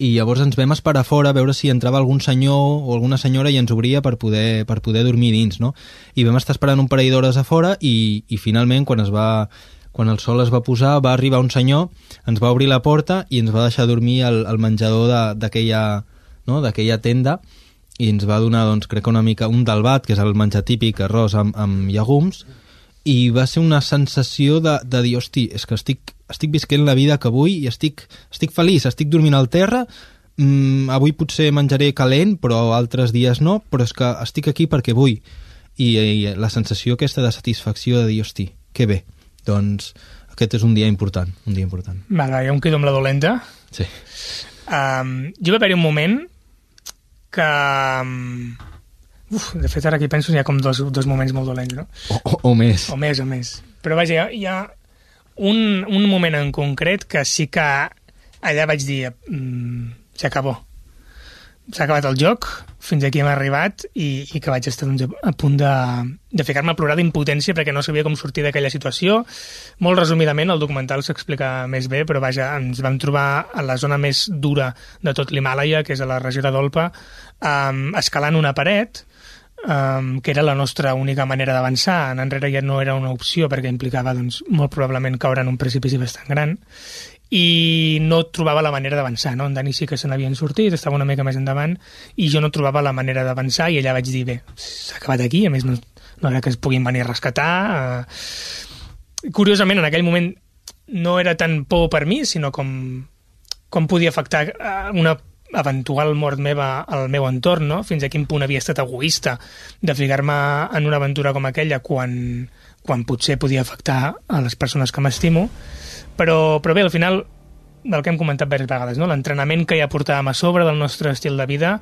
i llavors ens vam esperar fora a veure si entrava algun senyor o alguna senyora i ens obria per poder, per poder dormir dins, no? I vam estar esperant un parell d'hores a fora i, i finalment quan es va quan el sol es va posar va arribar un senyor, ens va obrir la porta i ens va deixar dormir al, al menjador d'aquella no? tenda i ens va donar, doncs, crec que una mica un dalbat, que és el menjar típic, arròs amb, amb llegums, i va ser una sensació de, de dir, hosti, és que estic, estic visquent la vida que vull i estic, estic feliç, estic dormint al terra, mm, avui potser menjaré calent, però altres dies no, però és que estic aquí perquè vull. I, i la sensació aquesta de satisfacció de dir, hosti, que bé, doncs aquest és un dia important, un dia important. Vale, jo em quedo amb la dolenta. Sí. Um, jo va haver-hi un moment que... Um, Uf, de fet, ara que penso, hi ha com dos, dos moments molt dolents, no? O, o, o més. O més, o més. Però vaja, hi ha, hi ha un, un moment en concret que sí que allà vaig dir mmm, s'acabó. S'ha acabat el joc, fins aquí hem arribat i, i que vaig estar doncs, a punt de, de ficar-me a plorar d'impotència perquè no sabia com sortir d'aquella situació. Molt resumidament, el documental s'explica més bé, però vaja, ens vam trobar a la zona més dura de tot l'Himàlaia, que és a la regió de Dolpa, um, escalant una paret, um, que era la nostra única manera d'avançar. En enrere ja no era una opció perquè implicava doncs, molt probablement caure en un precipici bastant gran i no trobava la manera d'avançar. No? En Dani sí que se n'havien sortit, estava una mica més endavant i jo no trobava la manera d'avançar i allà vaig dir, bé, s'ha acabat aquí, a més no, no era que es puguin venir a rescatar. Uh... Curiosament, en aquell moment no era tan por per mi, sinó com, com podia afectar una eventual mort meva al meu entorn, no? fins a quin punt havia estat egoista de ficar-me en una aventura com aquella quan, quan potser podia afectar a les persones que m'estimo, però, però bé, al final del que hem comentat diverses vegades, no? l'entrenament que ja portàvem a sobre del nostre estil de vida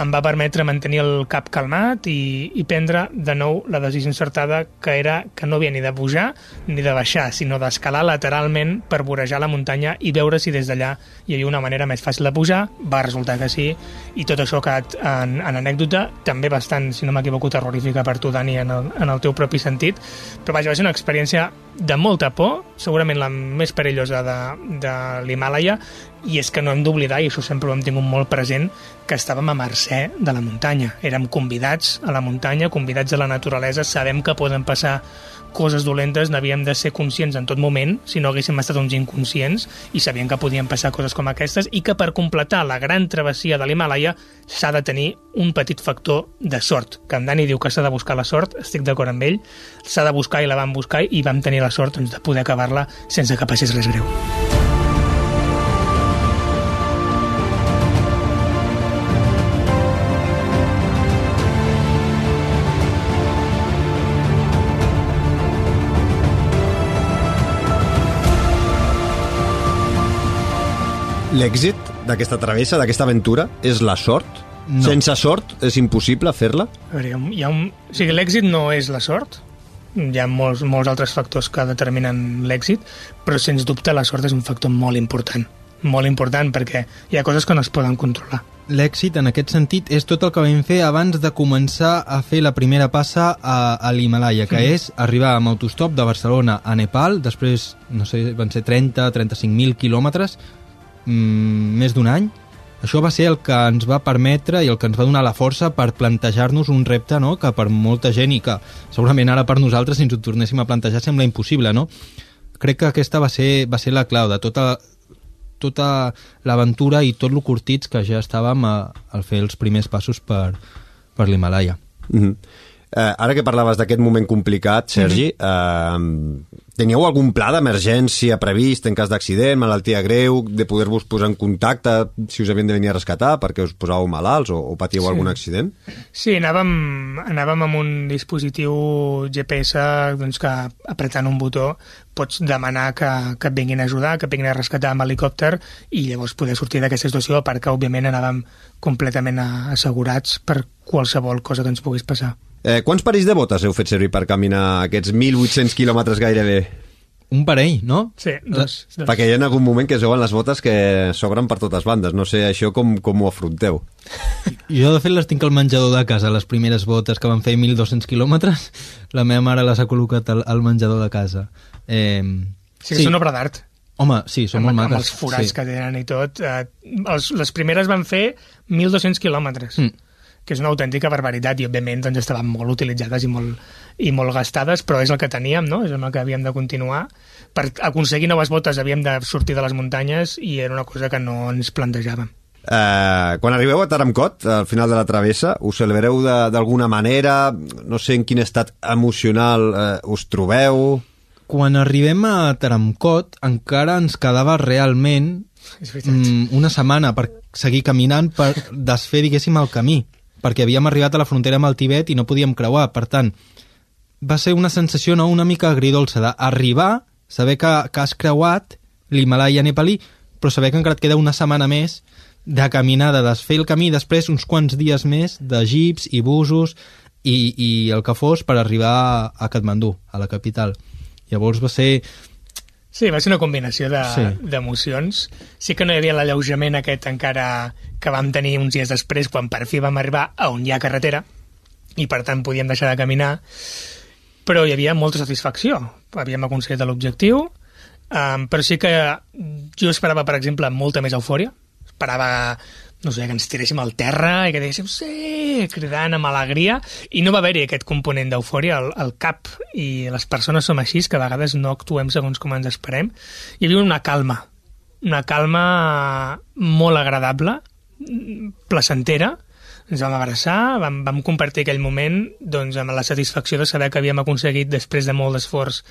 em va permetre mantenir el cap calmat i, i prendre de nou la decisió encertada que era que no havia ni de pujar ni de baixar, sinó d'escalar lateralment per vorejar la muntanya i veure si des d'allà hi havia una manera més fàcil de pujar. Va resultar que sí, i tot això ha quedat en, en anècdota, també bastant, si no m'equivoco, terrorífica per tu, Dani, en el, en el teu propi sentit, però vaja, va ser una experiència de molta por, segurament la més perillosa de, de l'Himàlaia, i és que no hem d'oblidar, i això sempre ho hem tingut molt present, que estàvem a mercè de la muntanya. Érem convidats a la muntanya, convidats a la naturalesa, sabem que poden passar coses dolentes, n'havíem de ser conscients en tot moment, si no haguéssim estat uns inconscients, i sabíem que podien passar coses com aquestes, i que per completar la gran travessia de l'Himalaya s'ha de tenir un petit factor de sort. Que en Dani diu que s'ha de buscar la sort, estic d'acord amb ell, s'ha de buscar i la vam buscar i vam tenir la sort doncs, de poder acabar-la sense que passés res greu. L'èxit d'aquesta travessa, d'aquesta aventura, és la sort? No. Sense sort és impossible fer-la? A veure, hi ha un. O sigui, l'èxit no és la sort, hi ha molts, molts altres factors que determinen l'èxit, però sens dubte la sort és un factor molt important, molt important perquè hi ha coses que no es poden controlar. L'èxit, en aquest sentit, és tot el que vam fer abans de començar a fer la primera passa a, a l'Himalaya, que és arribar amb autostop de Barcelona a Nepal, després, no sé, van ser 30-35.000 quilòmetres, mm, més d'un any. Això va ser el que ens va permetre i el que ens va donar la força per plantejar-nos un repte no? que per molta gent i que segurament ara per nosaltres si ens ho tornéssim a plantejar sembla impossible, no? Crec que aquesta va ser, va ser la clau de tota, tota l'aventura i tot lo curtits que ja estàvem a, al fer els primers passos per, per l'Himalaya. Mm -hmm. eh, ara que parlaves d'aquest moment complicat, Sergi, mm -hmm. eh, teníeu algun pla d'emergència previst en cas d'accident, malaltia greu, de poder-vos posar en contacte si us havien de venir a rescatar perquè us posàveu malalts o, o patíeu Sí. algun accident? Sí, anàvem, anàvem amb un dispositiu GPS doncs, que apretant un botó pots demanar que, que et vinguin a ajudar, que et vinguin a rescatar amb helicòpter i llavors poder sortir d'aquesta situació perquè òbviament anàvem completament assegurats per qualsevol cosa que ens pogués passar. Eh, quants parells de botes heu fet servir per caminar aquests 1.800 quilòmetres gairebé? Un parell, no? Sí, doncs, doncs Perquè hi ha algun moment que es veuen les botes que s'obren per totes bandes. No sé això com, com ho afronteu. Jo, de fet, les tinc al menjador de casa, les primeres botes que van fer 1.200 quilòmetres. La meva mare les ha col·locat al, al menjador de casa. Eh, sí, sí. és una obra d'art. Home, sí, són Amb, molt amb maques. els forats sí. que tenen i tot. Eh, els, les primeres van fer 1.200 quilòmetres. Mm. Que és una autèntica barbaritat i òbviament doncs, estaven molt utilitzades i molt, i molt gastades, però és el que teníem, no? és amb el que havíem de continuar. Per aconseguir noves botes havíem de sortir de les muntanyes i era una cosa que no ens plantejàvem. Eh, quan arribeu a Taramcot, al final de la travessa, us celebreu de- d'alguna manera? No sé en quin estat emocional eh, us trobeu? Quan arribem a Taramcot encara ens quedava realment mm, una setmana per seguir caminant per desfer, diguéssim, el camí perquè havíem arribat a la frontera amb el Tibet i no podíem creuar, per tant va ser una sensació no, una mica agridolça d'arribar, saber que, que has creuat l'Himalaya nepalí però saber que encara et queda una setmana més de caminar, de desfer el camí després uns quants dies més de jeeps i busos i, i el que fos per arribar a Katmandú, a la capital llavors va ser Sí, va ser una combinació Sí. de- d'emocions. Sí que no hi havia l'alleujament aquest encara que vam tenir uns dies després, quan per fi vam arribar a on hi ha carretera, i per tant podíem deixar de caminar, però hi havia molta satisfacció. Havíem aconseguit l'objectiu, um, però sí que jo esperava, per exemple, molta més eufòria. Esperava, no sé, que ens tiréssim al terra i que diguéssim sí, cridant amb alegria, i no va haver-hi aquest component d'eufòria al, al cap, i les persones som així, que a vegades no actuem segons com ens esperem. Hi havia una calma, una calma molt agradable, placentera, ens vam abraçar, vam, vam compartir aquell moment doncs, amb la satisfacció de saber que havíem aconseguit després de molt d'esforç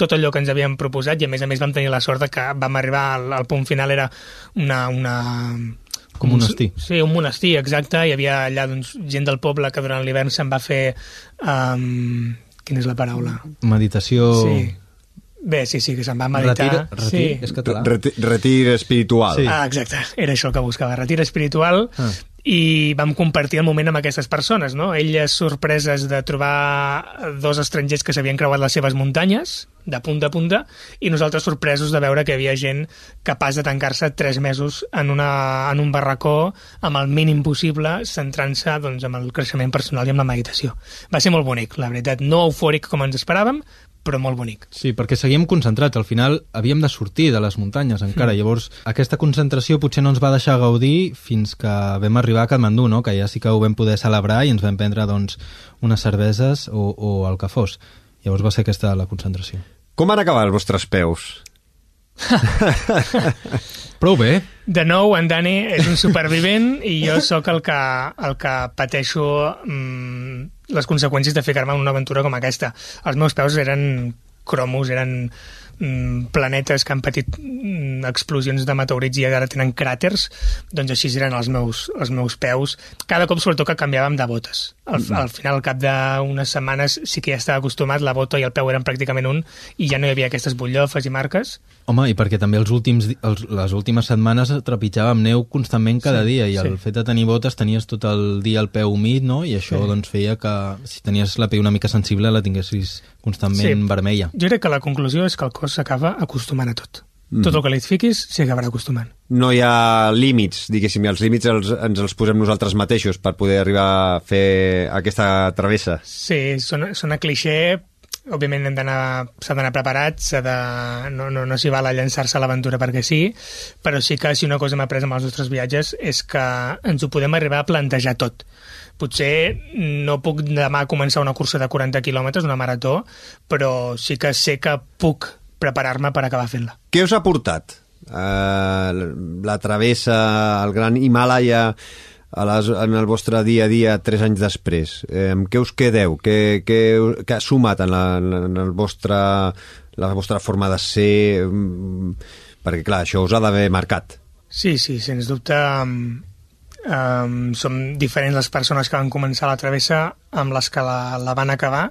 tot allò que ens havíem proposat i a més a més vam tenir la sort de que vam arribar al, al punt final era una, una Com un monestir. Sí, un monestir, exacte. Hi havia allà doncs, gent del poble que durant l'hivern se'n va fer... Um, quina és la paraula? meditació Sí. Bé, sí, sí, que se'n va meditar. retir, retir sí. és català Retir, retir espiritual. Sí. Ah, exacte, era això el que buscava, retir espiritual, Ah. i vam compartir el moment amb aquestes persones, no? Elles sorpreses de trobar dos estrangers que s'havien creuat les seves muntanyes, de punta a punta, i nosaltres sorpresos de veure que hi havia gent capaç de tancar-se tres mesos en, una, en un barracó amb el mínim possible, centrant-se doncs, amb el creixement personal i amb la meditació. Va ser molt bonic, la veritat. No eufòric com ens esperàvem, però molt bonic. Sí, perquè seguíem concentrats. Al final havíem de sortir de les muntanyes encara. Mm. Llavors, aquesta concentració potser no ens va deixar gaudir fins que vam arribar a Katmandú, no? que ja sí que ho vam poder celebrar i ens vam prendre doncs, unes cerveses o, o el que fos. Llavors va ser aquesta la concentració. Com van acabar els vostres peus? Prou bé. De nou, en Dani és un supervivent i jo sóc el que, el que pateixo mmm, les conseqüències de ficar-me en una aventura com aquesta. Els meus peus eren cromos, eren planetes que han patit mm, explosions de meteorits i ara tenen cràters, doncs així eren els meus, els meus peus. Cada cop, sobretot, que canviàvem de botes. Al, mm. al final, al cap d'unes setmanes, sí que ja estava acostumat, la bota i el peu eren pràcticament un, i ja no hi havia aquestes butllofes i marques. Home, i perquè també els últims, els, les últimes setmanes trepitjàvem neu constantment cada sí, dia, i sí. el fet de tenir botes tenies tot el dia el peu humit, no? I això sí. doncs feia que si tenies la pell una mica sensible la tinguessis constantment sí. vermella. Jo crec que la conclusió és que el cos s'acaba acostumant a tot. Mm. Tot el que li fiquis s'hi acabarà acostumant. No hi ha límits, diguéssim, i els límits els, ens els posem nosaltres mateixos per poder arribar a fer aquesta travessa. Sí, sona, sona cliché, òbviament hem d'anar s'ha d'anar preparat, s'ha de, no, no, no s'hi val a llançar-se a l'aventura perquè sí, però sí que si una cosa hem après amb els nostres viatges és que ens ho podem arribar a plantejar tot potser no puc demà començar una cursa de 40 quilòmetres, una marató, però sí que sé que puc preparar-me per acabar fent-la. Què us ha portat uh, la travessa, el gran Himalaya, a les, en el vostre dia a dia tres anys després? Eh, què us quedeu? Què, què, què ha sumat en, la, en el vostre, la vostra forma de ser? Mm, perquè, clar, això us ha d'haver marcat. Sí, sí, sens dubte um, som diferents les persones que van començar la travessa amb les que la, la van acabar.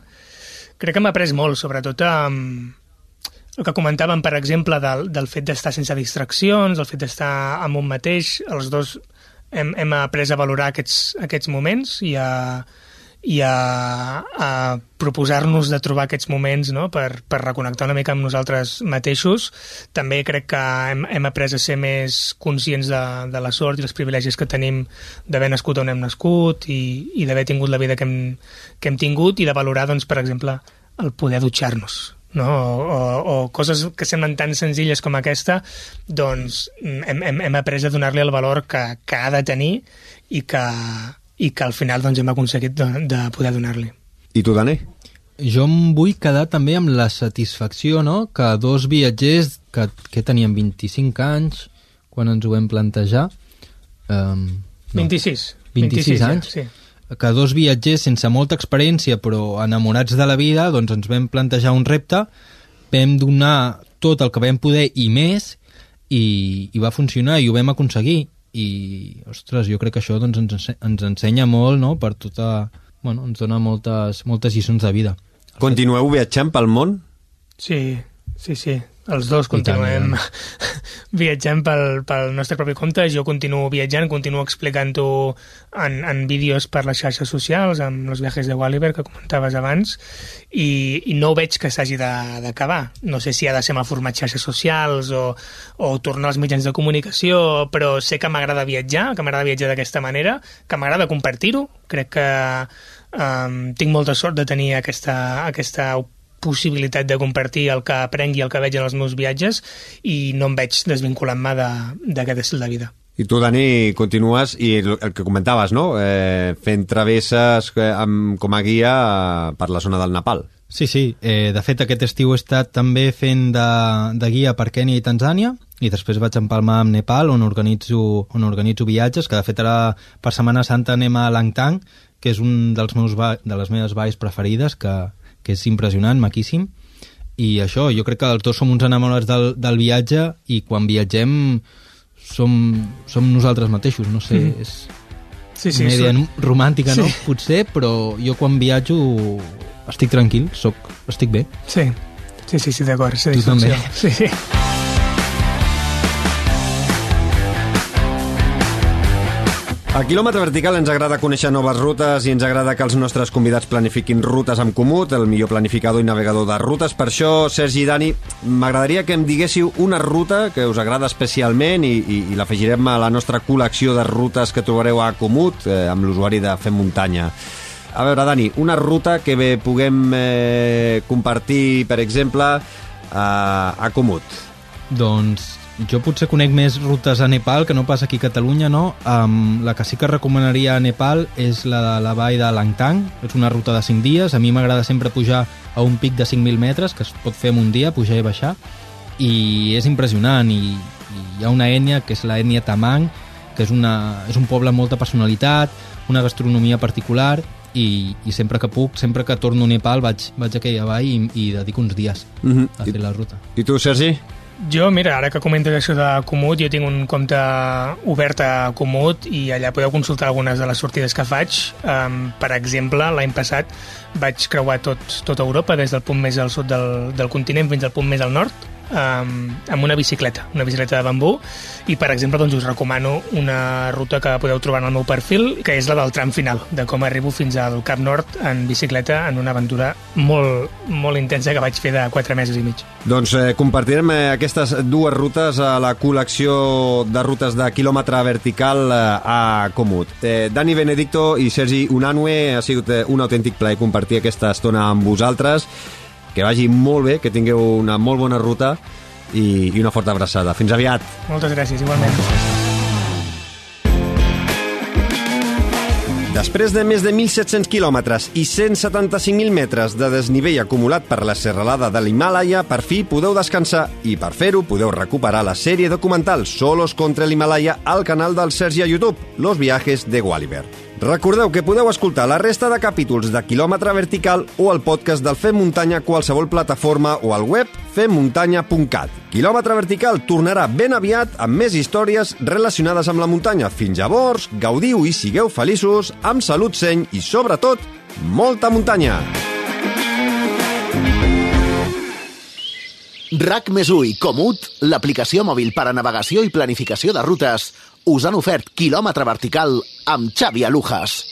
Crec que m'ha après molt, sobretot amb el que comentàvem, per exemple, del, del fet d'estar sense distraccions, el fet d'estar amb un mateix, els dos hem, hem après a valorar aquests, aquests moments i a, i a, a proposar-nos de trobar aquests moments no? per, per reconnectar una mica amb nosaltres mateixos. També crec que hem, hem après a ser més conscients de, de la sort i els privilegis que tenim d'haver nascut on hem nascut i, i d'haver tingut la vida que hem, que hem tingut i de valorar, doncs, per exemple, el poder dutxar-nos no? o, o, o coses que semblen tan senzilles com aquesta doncs hem, hem, hem après a donar-li el valor que, que ha de tenir i que, i que al final doncs, hem aconseguit de, de poder donar-li. I tu, Dani? Jo em vull quedar també amb la satisfacció no? que dos viatgers que, que tenien 25 anys quan ens ho vam plantejar... Um, no, 26. 26, 26 anys. Ja, sí. Que dos viatgers sense molta experiència però enamorats de la vida doncs ens vam plantejar un repte, vam donar tot el que vam poder i més i, i va funcionar i ho vam aconseguir i, ostres, jo crec que això doncs, ens, ens ensenya molt, no?, per tota... Bueno, ens dona moltes, moltes lliçons de vida. Continueu viatjant pel món? Sí, sí, sí els dos continuem viatjant pel, pel nostre propi compte. Jo continuo viatjant, continuo explicant-ho en, en vídeos per les xarxes socials, amb els viatges de Walliver que comentaves abans, i, i no veig que s'hagi d'acabar. No sé si ha de ser amb el format xarxes socials o, o tornar als mitjans de comunicació, però sé que m'agrada viatjar, que m'agrada viatjar d'aquesta manera, que m'agrada compartir-ho. Crec que um, tinc molta sort de tenir aquesta, aquesta possibilitat de compartir el que aprengui, el que veig en els meus viatges i no em veig desvinculant-me d'aquest estil de vida. I tu, Dani, continues, i el que comentaves, no? Eh, fent travesses eh, amb, com a guia eh, per la zona del Nepal. Sí, sí. Eh, de fet, aquest estiu he estat també fent de, de guia per Kènia i Tanzània, i després vaig empalmar amb Nepal, on organitzo, on organitzo viatges, que de fet ara per Setmana Santa anem a Langtang, que és un dels meus de les meves valls preferides, que, que és impressionant, maquíssim, i això, jo crec que els dos som uns enamorats del, del viatge i quan viatgem som, som nosaltres mateixos, no sé, mm. és sí, sí, una idea som... romàntica, sí. no? Potser, però jo quan viatjo estic tranquil, soc, estic bé. Sí, sí, sí, sí d'acord. Sí, tu també. Sí, sí. A quilòmetre vertical ens agrada conèixer noves rutes i ens agrada que els nostres convidats planifiquin rutes amb Comut, el millor planificador i navegador de rutes. Per això, Sergi i Dani, m'agradaria que em diguéssiu una ruta que us agrada especialment i, i, i l'afegirem a la nostra col·lecció de rutes que trobareu a Comut eh, amb l'usuari de Fem Muntanya. A veure, Dani, una ruta que bé puguem eh, compartir, per exemple, a, a Comut. Doncs jo potser conec més rutes a Nepal que no pas aquí a Catalunya, no? Um, la que sí que recomanaria a Nepal és la de la vall de Langtang, és una ruta de 5 dies, a mi m'agrada sempre pujar a un pic de 5.000 metres, que es pot fer en un dia, pujar i baixar, i és impressionant, i, i hi ha una ètnia que és la ètnia Tamang, que és, una, és un poble amb molta personalitat, una gastronomia particular, i, i sempre que puc, sempre que torno a Nepal vaig, vaig a aquella vall i, i dedico uns dies Mm -hmm. a fer la ruta. I tu, Sergi? Jo, mira, ara que comentes això de Comut, jo tinc un compte obert a Comut i allà podeu consultar algunes de les sortides que faig. Um, per exemple, l'any passat vaig creuar tot, tota Europa, des del punt més al sud del, del continent fins al punt més al nord, um, amb una bicicleta, una bicicleta de bambú, i per exemple doncs, us recomano una ruta que podeu trobar en el meu perfil, que és la del tram final, de com arribo fins al Cap Nord en bicicleta en una aventura molt, molt intensa que vaig fer de 4 mesos i mig. Doncs eh, compartirem eh, aquestes dues rutes a la col·lecció de rutes de quilòmetre vertical eh, a Comut. Eh, Dani Benedicto i Sergi Unanue, ha sigut eh, un autèntic plaer compartir aquesta estona amb vosaltres. Que vagi molt bé, que tingueu una molt bona ruta i, i una forta abraçada. Fins aviat! Moltes gràcies, igualment. Després de més de 1.700 quilòmetres i 175.000 metres de desnivell acumulat per la serralada de l'Himàlaia, per fi podeu descansar i per fer-ho podeu recuperar la sèrie documental Solos contra l'Himàlaia al canal del Sergi a YouTube, Los viajes de Gualiver. Recordeu que podeu escoltar la resta de capítols de Quilòmetre Vertical o el podcast del Fem Muntanya a qualsevol plataforma o al web femmuntanya.cat. Quilòmetre Vertical tornarà ben aviat amb més històries relacionades amb la muntanya. Fins llavors, gaudiu i sigueu feliços, amb salut seny i, sobretot, molta muntanya! RAC més i Comut, l'aplicació mòbil per a navegació i planificació de rutes, us han ofert quilòmetre vertical amb Xavi Alujas.